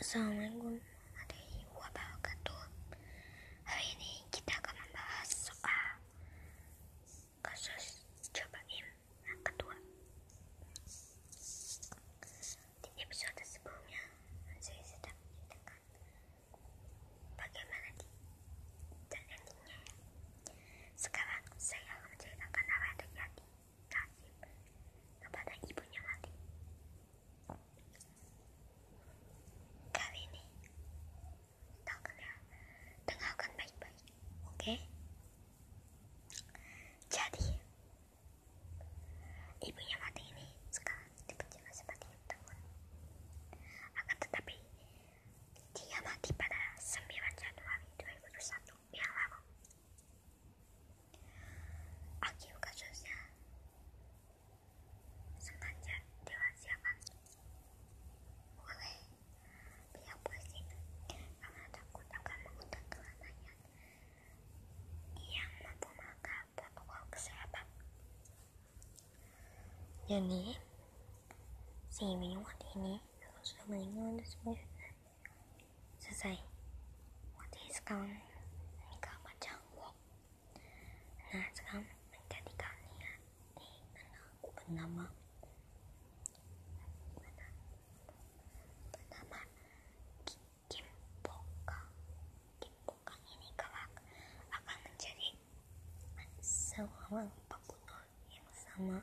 Assalamualaikum warahmatullahi wabarakatuh Hari ini kita akan membahas soal kasus cobain yang kedua Di episode sebelumnya saya sudah menceritakan bagaimana di dan endingnya Sekarang saya akan menceritakan apa yang terjadi nasib kepada ibunya mati Kali ini kita akan ya, dengarkan baik-baik, oke? Jadi, ibunya mati ini sekarang di penjara seperti tahun. Akan tetapi, dia mati pada 9 Januari 2021 yang lalu. Akhir kasusnya sengaja dirahasiakan oleh pihak polisi karena takut akan mengundang keramaian yang mampu melanggar protokol kesehatan. Jadi, si Miniwati ini kalau sudah meninggal dan semuanya selesai. Wati sekarang menikah macam wok. Nah, sekarang menjadikan dia di bernama bernama Kim Bokang. Kim Bokang ini kelak akan menjadi seorang pembunuh yang sama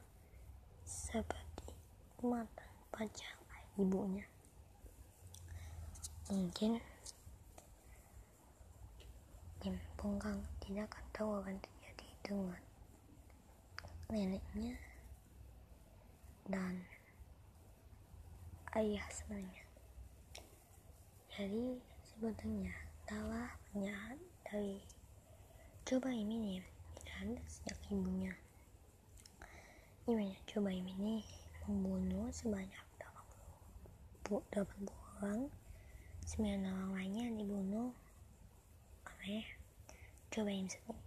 seperti mantan pacar ibunya. Mungkin Kim Bokang tidak akan tahu akan terjadi dengan neneknya dan ayah sebenarnya. Jadi sebetulnya salah penjahat dari coba ini tidak ada sejak ibunya. Ibunya coba ini membunuh sebanyak 80 orang, 9 orang lainnya dibunuh oleh coba ini sendiri.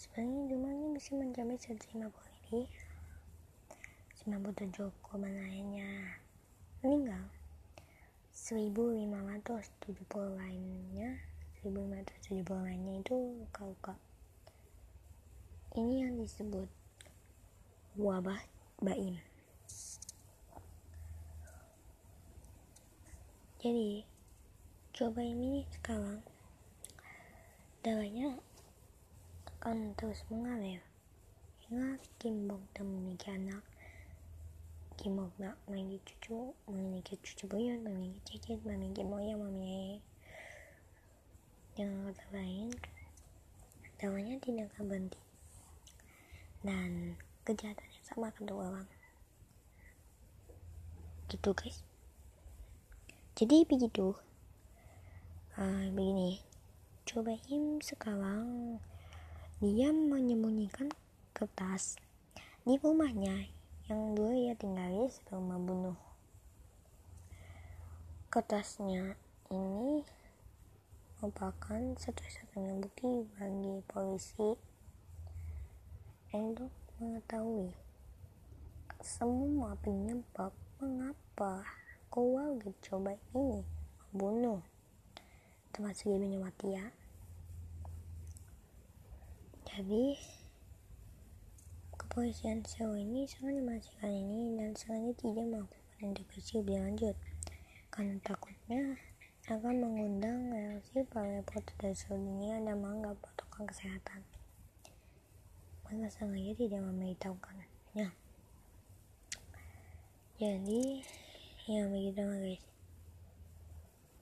Sebenarnya jumlahnya bisa mencapai 150 lebih. 97 korban lainnya meninggal 1570 lainnya 1570 lainnya itu luka-luka ini yang disebut wabah baim jadi coba ini sekarang. Darahnya akan terus mengalir. Hingga Kimbok dan memiliki anak. Kimbok nak memiliki cucu memiliki cucu buyut memiliki cicit memiliki moyang memiliki dengan kata lain. Darahnya tidak akan berhenti dan kejahatan yang sama akan terulang. Gitu guys. Jadi begitu. Uh, begini. Cobain sekarang. Dia menyembunyikan kertas di rumahnya. Yang dulu ia tinggali sebelum membunuh. Kertasnya ini merupakan satu-satunya bukti bagi polisi. Untuk mengetahui semua penyebab mengapa keluarga coba ini membunuh. Termasuk ibunya ya jadi kepolisian Seoul ini sangat memastikan ini dan sengaja tidak melakukan intervensi lebih lanjut. Karena takutnya akan mengundang reaksi para reporter dari seluruh dunia dan menganggap protokol kesehatan maka sengaja tidak memberitahukannya jadi ya begitu guys.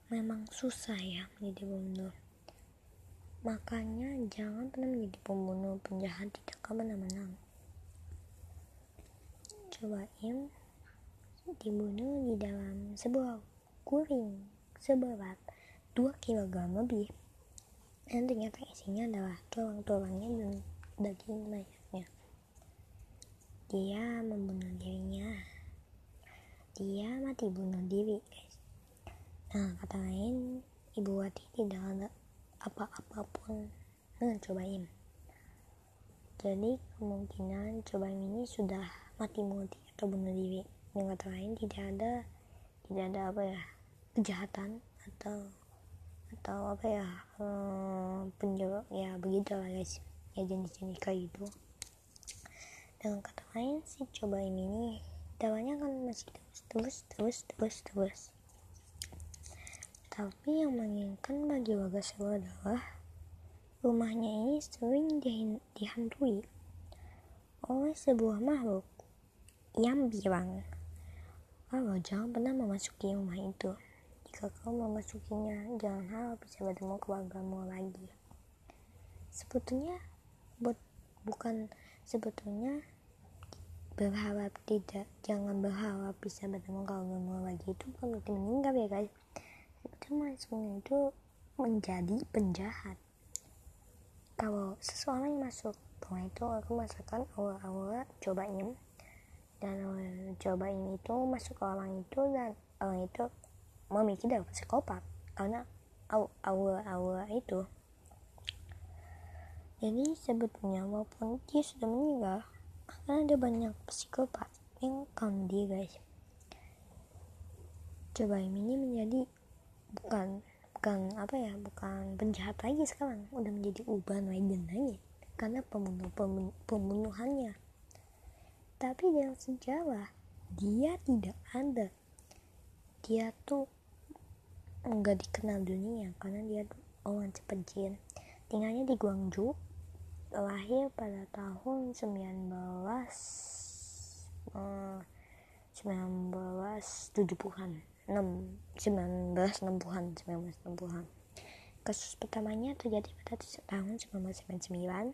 Memang susah ya menjadi pembunuh. Makanya jangan pernah menjadi pembunuh penjahat tidak menang. Cobain dibunuh di dalam sebuah guring seberat 2 kg lebih. Dan ternyata isinya adalah tulang-tulangnya dan daging mayatnya dia membunuh dirinya. Dia mati bunuh diri guys. Nah kata lain ibu Wati tidak ada apa-apapun dengan jadi kemungkinan cobain ini sudah mati mati atau bunuh diri. Dengan kata lain tidak ada tidak ada apa ya kejahatan atau atau apa ya hmm, penjual ya begitu lah guys ya jenis-jenis kayak gitu dengan kata lain sih coba ini dawanya kan masih terus terus terus terus terus tapi yang menginginkan bagi warga Solo adalah rumahnya ini sering dihantui oleh sebuah makhluk yang bilang kalau jangan pernah memasuki rumah itu. Jika kau memasukinya jangan harap bisa bertemu keluargamu lagi. Sebetulnya buat bukan sebetulnya berharap tidak jangan berharap bisa bertemu keluargamu lagi. Itu kalau meninggal ya guys. Sebetulnya masuknya itu menjadi penjahat. Kalau seseorang yang masuk rumah itu aku masakan awal-awal cobain dan coba ini itu masuk ke orang itu dan orang itu memikir dari psikopat. Karena awal-awal itu jadi sebetulnya walaupun dia sudah meninggal karena ada banyak psikopat yang kaum dia guys. Coba ini menjadi bukan bukan apa ya bukan penjahat lagi sekarang. Udah menjadi uban legend lagi karena pembunuh pembunuhannya. Tapi dalam sejarah dia tidak ada. Dia tuh enggak dikenal dunia karena dia tuh orang jin. Tinggalnya di Guangzhou lahir pada tahun 19 eh, 1970-an 6 1960-an 1960-an kasus pertamanya terjadi pada tahun 1999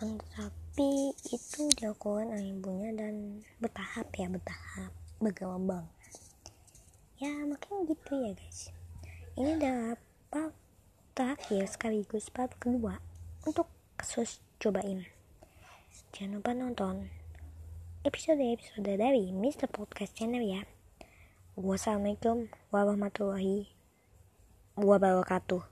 akan tetapi itu dilakukan oleh ibunya dan bertahap ya bertahap bergelombang. Ya makanya gitu ya guys. Ini adalah part terakhir sekaligus part kedua untuk kasus cobain jangan lupa nonton episode-episode dari Mr. Podcast Channel ya wassalamualaikum warahmatullahi wabarakatuh